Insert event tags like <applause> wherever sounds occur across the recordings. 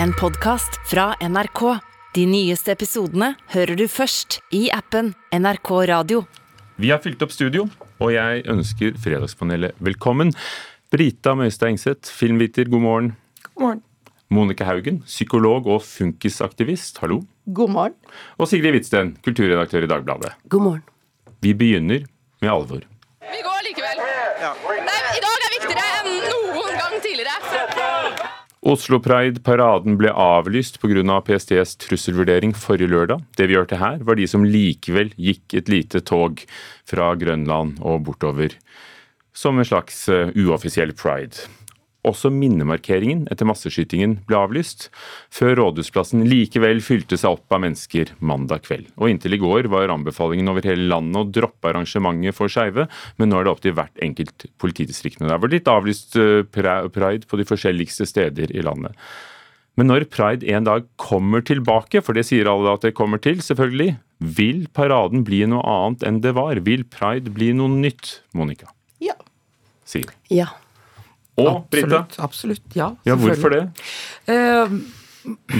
en podkast fra NRK. De nyeste episodene hører du først i appen NRK Radio. Vi har fylt opp studio, og jeg ønsker Fredagspanelet velkommen. Brita Møystad Engseth, filmviter, god morgen. God morgen. Monica Haugen, psykolog og funkisaktivist, hallo. God morgen. Og Sigrid Hvitsten, kulturredaktør i Dagbladet. God morgen. Vi begynner med alvor. Vi går likevel. Nei, I dag er viktigere enn noen gang tidligere. Oslo Pride-paraden ble avlyst pga. Av PSTs trusselvurdering forrige lørdag. Det vi hørte her, var de som likevel gikk et lite tog fra Grønland og bortover. Som en slags eh, uoffisiell pride. Også minnemarkeringen etter masseskytingen ble avlyst, før Rådhusplassen likevel fylte seg opp av mennesker mandag kveld. Og inntil i går var anbefalingen over hele landet å droppe arrangementet for skeive, men nå er det opp til hvert enkelt politidistrikt. Det har vært litt avlyst eh, pride på de forskjelligste steder i landet. Men når pride en dag kommer tilbake, for det sier alle at det kommer til, selvfølgelig, vil paraden bli noe annet enn det var? Vil pride bli noe nytt, Monica? Ja. Sier. Ja. Og Brita? Absolutt, ja. Ja, hvorfor det? Eh,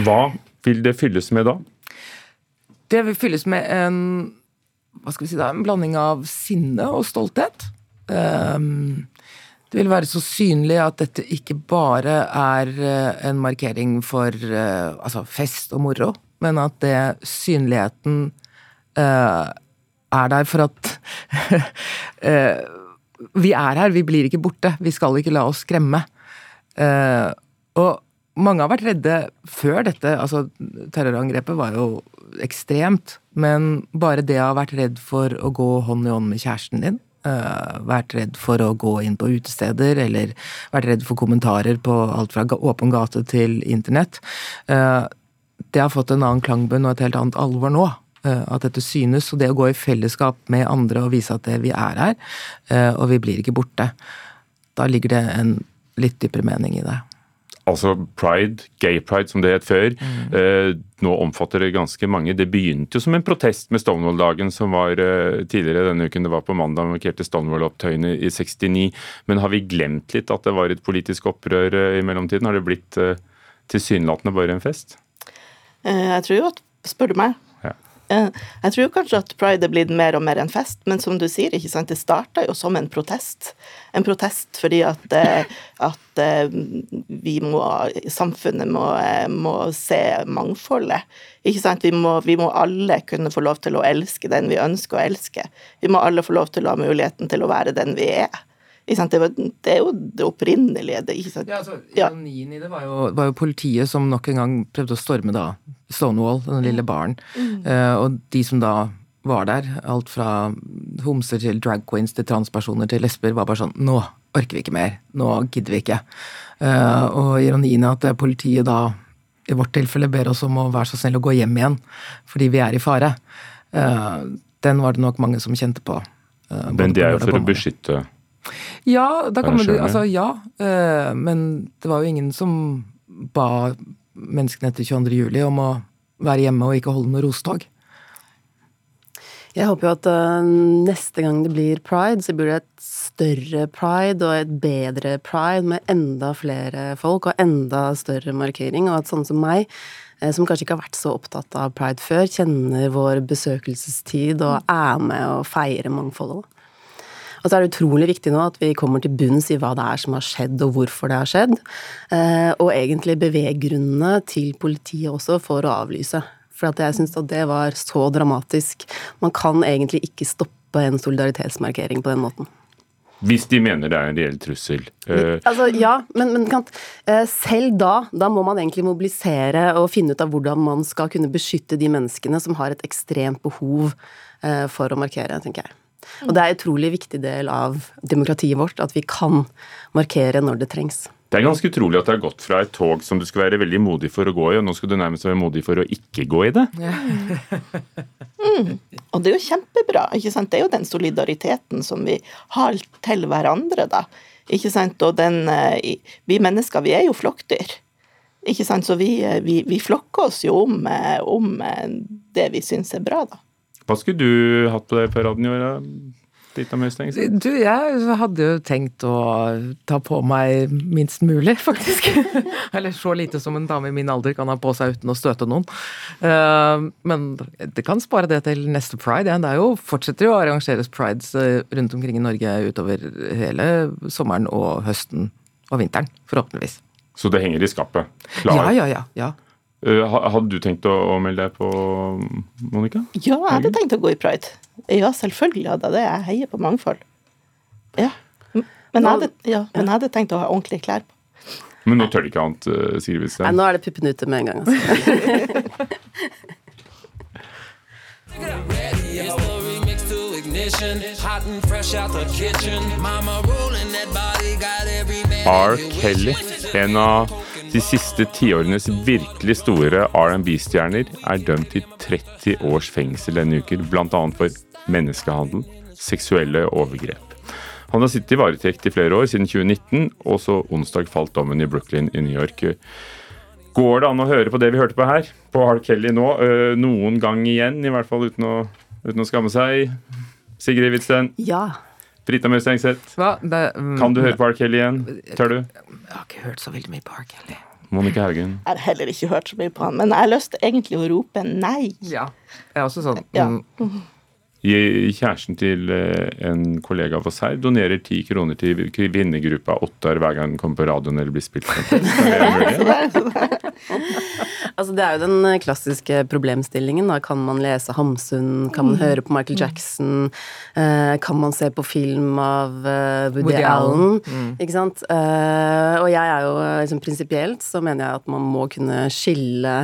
Hva vil det fylles med da? det vil fylles med en si da, en blanding av sinne og stolthet. Eh, det vil være så synlig at dette ikke bare er eh, en markering for altså fest og moro, men at det synligheten er der for at <laughs> vi er her, vi blir ikke borte. Vi skal ikke la oss skremme. Eh, og mange har vært redde før dette. altså Terrorangrepet var jo ekstremt. Men bare det å ha vært redd for å gå hånd i hånd med kjæresten din, eh, vært redd for å gå inn på utesteder, eller vært redd for kommentarer på alt fra åpen gate til internett, eh, det har fått en annen klangbunn og et helt annet alvor nå. Eh, At dette synes, og det å gå i fellesskap med andre og vise at det, vi er her, eh, og vi blir ikke borte. Da ligger det en litt dypere mening i det. Altså pride, gay pride som det het før, eh, nå omfatter det ganske mange. Det begynte jo som en protest med Stonewall-dagen som var eh, tidligere denne uken. Det var på mandag markerte Stonewall-opptøyene i 69. Men har vi glemt litt at det var et politisk opprør eh, i mellomtiden? Har det blitt tilsynelatende bare en fest? Eh, Jeg tror jo at Spør du meg? Jeg tror kanskje at pride er blitt mer og mer en fest, men som du sier, ikke sant, det starta jo som en protest. En protest fordi at, eh, at eh, vi må, samfunnet må, eh, må se mangfoldet. Ikke sant? Vi må, vi må alle kunne få lov til å elske den vi ønsker å elske. Vi må alle få lov til å ha muligheten til å være den vi er. Ikke sant? Det, var, det er jo det opprinnelige. Det, ikke sant? Ja, altså, Ja. Ironien i det var jo, var jo politiet som nok en gang prøvde å storme da Stonewall, den lille baren. Eh, og de som da var der, alt fra homser til drag queens til transpersoner til lesber, var bare sånn Nå orker vi ikke mer. Nå gidder vi ikke. Uh, og ironien er at eh, politiet da, i vårt tilfelle, ber oss om å være så snill å gå hjem igjen fordi vi er i fare. Uh, den var det nok mange som kjente på. Men de er jo for å beskytte ja, da kommer du, altså ja, eh, men det var jo ingen som ba menneskene etter 22. juli om å være hjemme og ikke holde noe rostog. Jeg håper jo at øh, neste gang det blir pride, så blir det et større pride og et bedre pride med enda flere folk og enda større markering, og at sånne som meg, eh, som kanskje ikke har vært så opptatt av pride før, kjenner vår besøkelsestid og er med og feirer mangfoldet. Og så er det utrolig viktig nå at vi kommer til bunns i hva det er som har skjedd, og hvorfor det har skjedd. eh, Og egentlig beveggrunnene til politiet også for å avlyse. For at jeg syns at det var så dramatisk. Man kan egentlig ikke stoppe en solidaritetsmarkering på den måten. Hvis de mener det er en reell trussel. Eh, Altså, ja, men, men kan, eh, selv da, da må man egentlig mobilisere og finne ut av hvordan man skal kunne beskytte de menneskene som har et ekstremt behov eh, for å markere, tenker jeg. Og det er en utrolig viktig del av demokratiet vårt at vi kan markere når det trengs. Det er ganske utrolig at det har gått fra et tog som du skal være veldig modig for å gå i, og nå skal du nærmest være modig for å ikke gå i det. Og det er jo kjempebra. ikke sant? Det er jo den solidariteten som vi har til hverandre, da. Ikke sant? Og den eh, Vi mennesker, vi er jo flokkdyr. Ikke sant? Så vi, eh, vi, vi flokker oss jo om, eh, om det vi syns er bra, da. Hva skulle du hatt på deg på raden i år? Du, jeg hadde jo tenkt å ta på meg minst mulig, <laughs> faktisk. Eller så lite som en dame i min alder kan ha på seg uten å støte noen. Eh, men det kan spare det til neste pride. Ja. Det jo, fortsetter jo å arrangeres prides eh, rundt omkring i Norge utover hele sommeren og høsten og vinteren, forhåpentligvis. Så det henger i skapet? Klar? Ja, ja, ja. ja. Uh, hadde du tenkt å, å melde deg på, Monica? Ja, jeg hadde tenkt å gå i pride. Ja, selvfølgelig hadde jeg det. Jeg heier på mangfold. Ja. Men jeg hadde, ja, men jeg hadde tenkt å ha ordentlige klær på. Men nå tør du ikke annet, uh, Sigrid Vistad? Nei, nå er det puppene ute med en gang. Altså. <laughs> R. Kelly, en av de siste tiårenes virkelig store R&B-stjerner, er dømt til 30 års fengsel denne uken, bl.a. for menneskehandel, seksuelle overgrep. Han har sittet i varetekt i flere år, siden 2019, og så onsdag falt dommen i Brooklyn i New York. Går det an å høre på det vi hørte på her, på Hard Kelly nå, noen gang igjen, i hvert fall uten å, uten å skamme seg? Sigrid Hvitsten? Ja. Møe Stengseth, um, kan du høre på R. Kelly igjen? Tør du? Jeg har ikke hørt så veldig mye på R. Kelly. Monica Haugen? Jeg har heller ikke hørt så mye på han, men jeg har lyst egentlig å rope nei. Ja, jeg er også sånn. Ja. Mm, Kjæresten til en kollega av oss her donerer ti kroner til kvinnegruppa Ottar hver gang den kommer på radioen eller blir spilt. <laughs> altså Det er jo den klassiske problemstillingen. Da. Kan man lese Hamsun? Kan man høre på Michael Jackson? Uh, kan man se på film av uh, Woody, Woody, Allen? Mm. Ikke sant? Uh, og jeg er jo liksom, prinsipielt så mener jeg at man må kunne skille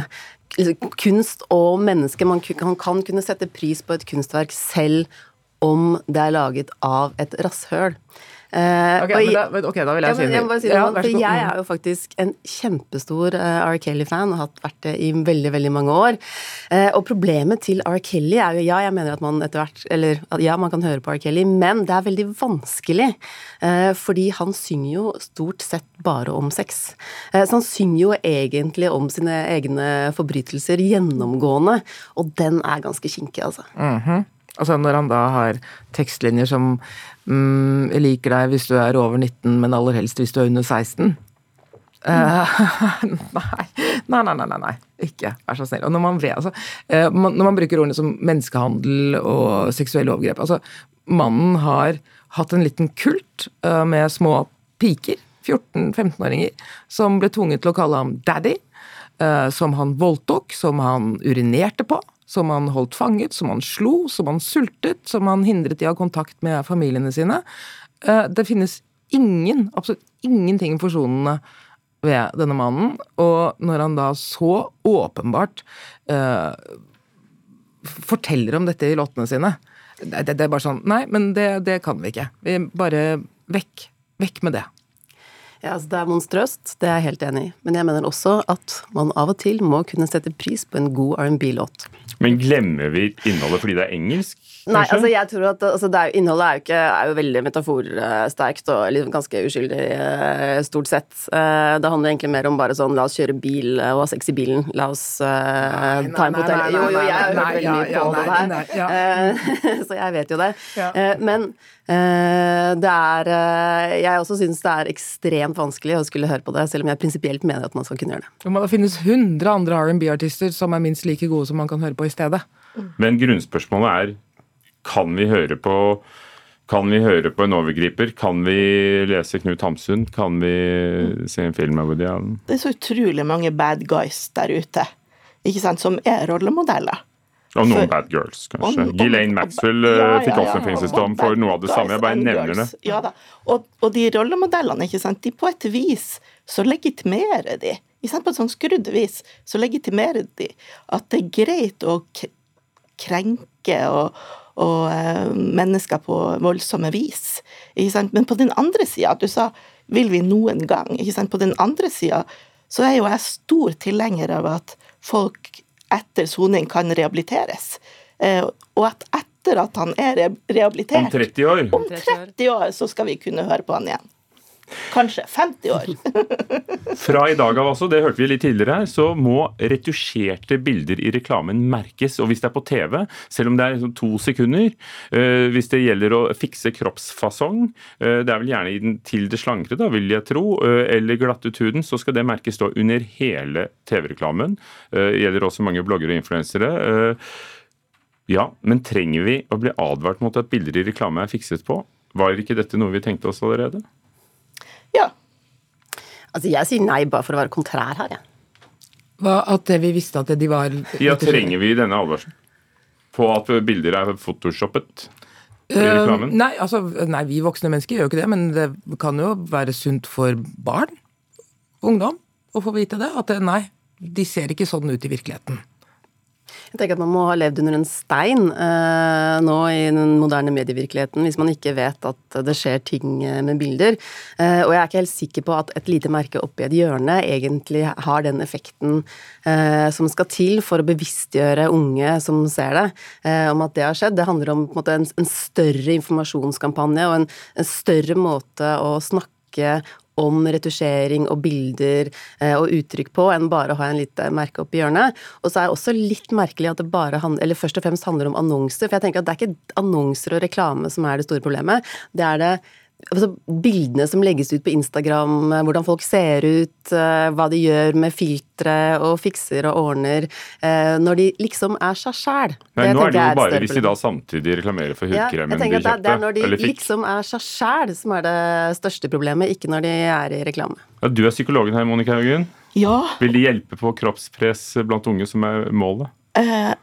kunst og menneske. Man kan, kan kunne sette pris på et kunstverk selv om det er laget av et rasshøl. Uh, okay, da, ok, da vil jeg, si det. Jeg, si det ja, for jeg er jo faktisk en kjempestor uh, R. Kelly-fan og har vært det i veldig veldig mange år. Uh, og problemet til R. Kelly er jo Ja, jeg mener at man etter hvert Eller ja, man kan høre på R. Kelly, men det er veldig vanskelig. fordi han synger jo stort sett bare om sex. så han synger jo egentlig om sine egne forbrytelser gjennomgående, og den er ganske kinkig, altså. Mm -hmm. Altså når han da har tekstlinjer som mm, liker deg hvis du er over 19, men aller helst hvis du er under 16'. Mm. Uh, nei. nei, nei, nei, nei, ikke vær så snill. Og når man, altså, uh, man, når man bruker ordene som menneskehandel og seksuelle overgrep altså, Mannen har hatt en liten kult uh, med små piker, 14-15-åringer, som ble tvunget til å kalle ham daddy. som han voldtok, som han urinerte på som han holdt fanget, som han slo, som han sultet, som han hindret i å ha kontakt med familiene sine. Eh, det finnes ingen, absolutt ingenting forsonende ved denne mannen. Og når han da så åpenbart uh, forteller om dette i låtene sine det, det, det, er bare sånn Nei, men det, det kan vi ikke. Vi bare vekk. Vekk med det. Ja, altså Det er monstrøst, det er jeg helt enig i. Men jeg mener også at man av og til må kunne sette pris på en god R&B-låt. Men glemmer vi innholdet fordi det er engelsk? Nei, altså jeg tror at altså er, innholdet er jo, ikke, er jo veldig metaforsterkt og liksom ganske uskyldig, eh, stort sett. Eh, det handler egentlig mer om bare sånn la oss kjøre bil og ha sex i bilen. La oss uh, ta en på hotellet. Jo, jo, jeg har hørt veldig mye på det her, <laughs> så jeg vet jo det. Men det er Jeg også syns det er ekstremt vanskelig å skulle høre på det, selv om jeg prinsipielt mener at man skal kunne gjøre det. Men det finnes 100 andre R&B-artister som er minst like gode som man kan høre på i stedet. Men grunnspørsmålet er kan vi høre på kan vi høre på en overgriper? Kan vi lese Knut Hamsun? Kan vi se en film av Woody Allen? Det er så utrolig mange bad guys der ute ikke sant, som er rollemodeller. Og noen for, bad girls, kanskje. Ghislaine Maxwell ja, ja, fikk også en fengselsdom for noe av det samme. Jeg bare nevner det. Ja da. Og, og, de rollemodellene, ikke sant, de på et vis så legitimerer de ikke sant, På et sånn skrudd vis så legitimerer de at det er greit å krenke og, og uh, mennesker på voldsomme vis. Men på den andre sida, du sa 'vil vi noen gang', på den andre sida så er jo jeg stor tilhenger av at folk etter soning kan rehabiliteres. Uh, og at etter at han er rehabilitert Om 30 år? Om 30 år så skal vi kunne høre på han igjen. Kanskje 50 år. <laughs> Fra i dag av altså, det hørte vi litt tidligere her, så må retusjerte bilder i reklamen merkes. Og hvis det er på TV, selv om det er liksom to sekunder, øh, hvis det gjelder å fikse kroppsfasong, øh, det er vel gjerne til det slankere, da, vil jeg tro, øh, eller glatte ut huden, så skal det merkes da under hele TV-reklamen. Det gjelder også mange bloggere og influensere. Ja, men trenger vi å bli advart mot at bilder i reklame er fikset på? Var ikke dette noe vi tenkte oss allerede? Ja. Altså, jeg sier nei bare for å være kontrær her, jeg. Hva, at vi visste at de var Ja, trenger vi denne advarselen? På at bilder er photoshoppet? I Uh, reklamen? nei, altså, nei, vi voksne mennesker gjør jo ikke det, men det kan jo være sunt for barn, ungdom, å få vite det. At nei, de ser ikke sånn ut i virkeligheten. Jeg tenker at Man må ha levd under en stein eh, nå i den moderne medievirkeligheten hvis man ikke vet at det skjer ting eh, med bilder. Eh, og jeg er ikke helt sikker på at et lite merke oppi et hjørne egentlig har den effekten eh, som skal til for å bevisstgjøre unge som ser det, eh, om at det har skjedd. Det handler om en, måte, en, en større informasjonskampanje og en, en større måte å snakke om retusjering og bilder eh, og uttrykk på, enn bare å ha en lite merke oppi hjørnet. Og så er det også litt merkelig at det bare handler, eller først og fremst handler om annonser. For jeg tenker at det er ikke annonser og reklame som er det store problemet. Det er det altså, bildene som legges ut på Instagram, eh, hvordan folk ser ut, eh, hva de gjør med filtre og fikser og ordner, eh, når de liksom er seg sjæl. Men nå er det jo bare hvis de da samtidig reklamerer for hudkremen ja, de kjøpte. det, er- når de liksom er seg sjæl som er det største problemet, ikke når de er i reklame. Ja, du er psykologen her, Monica Haugen. Ja. Vil det hjelpe på kroppspress blant unge, som er målet? Eh,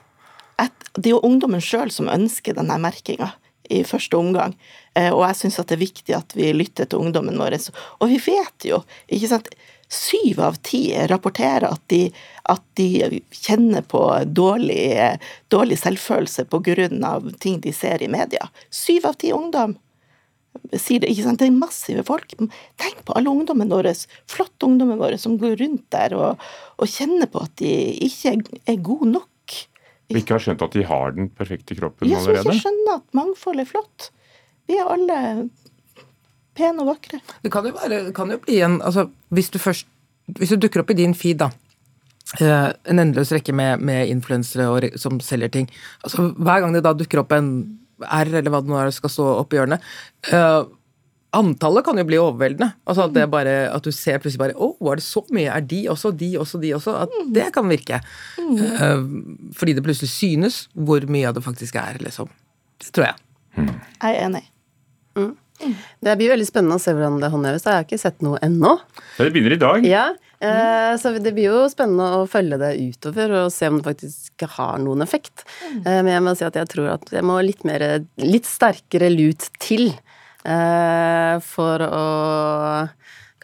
et, det er jo ungdommen sjøl som ønsker denne merkinga i første omgang. Eh, og jeg syns det er viktig at vi lytter til ungdommen vår. Og vi vet jo, ikke sant Syv av ti rapporterer at de, at de kjenner på dårlig, dårlig selvfølelse pga. ting de ser i media. Syv av ti ungdom sier det, ikke sant? Det er massive folk. Tenk på alle ungdommen vår, flotte ungdommen vår, som går rundt der og, og kjenner på at de ikke er gode nok. Vi ikke har skjønt at de har den perfekte kroppen jeg allerede. Jeg ikke allerede? skjønner at mangfold er flott. Vi er alle pene og vakre. Det kan jo, være, kan jo bli en altså, Hvis du først Hvis du dukker opp i din feed, da. eh, en endeløs rekke med, med influensere og som selger ting. Altså, hver gang det da dukker opp en R, eller hva det nå er skal stå opp i hjørnet eh, Antallet kan jo bli overveldende. Altså At det bare, at du ser plutselig bare Å, er det så mye? Er de også, de også, de også? At det kan virke. Eh, fordi det plutselig synes hvor mye av det faktisk er, liksom. Det tror jeg. Jeg er enig. Det blir veldig spennende å se hvordan det håndheves. Jeg har ikke sett noe ennå. Det begynner i dag. Ja, eh, så det blir jo spennende å følge det utover og se om det faktisk har noen effekt. Eh, men jeg må si at jeg tror at det må litt mer, litt sterkere lut til for å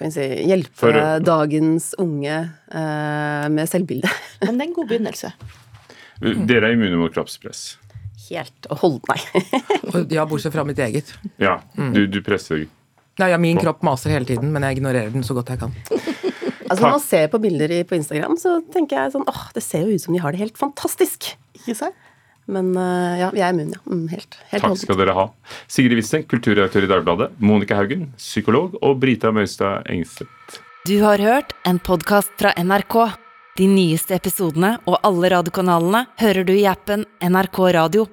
kan si, hjelpe For- dagens unge eh, med selvbilde. <laughs> Men det er en god begynnelse. Dere er immune mot kroppspress. Helt og hold, nei. <laughs> Ja, bortsett fra mitt eget. Ja, du, du presser Nei, ja, min kropp maser hele tiden, men jeg ignorerer den så godt jeg kan. <laughs> Altså Når man ser på bilder på Instagram, så tenker jeg sånn åh, det ser jo ut som de har det helt fantastisk. Ikke sant? Men eh, ja, jeg er immun, ja. Mm, helt. helt Takk skal dere ha. Sigrid Witzen, kulturredaktør i Dagbladet. Monica Haugen, psykolog. Og Brita Møystad Engstedt. Du har hørt en podkast fra NRK. De nyeste episodene og alle radiokanalene hører du i appen NRK Radio.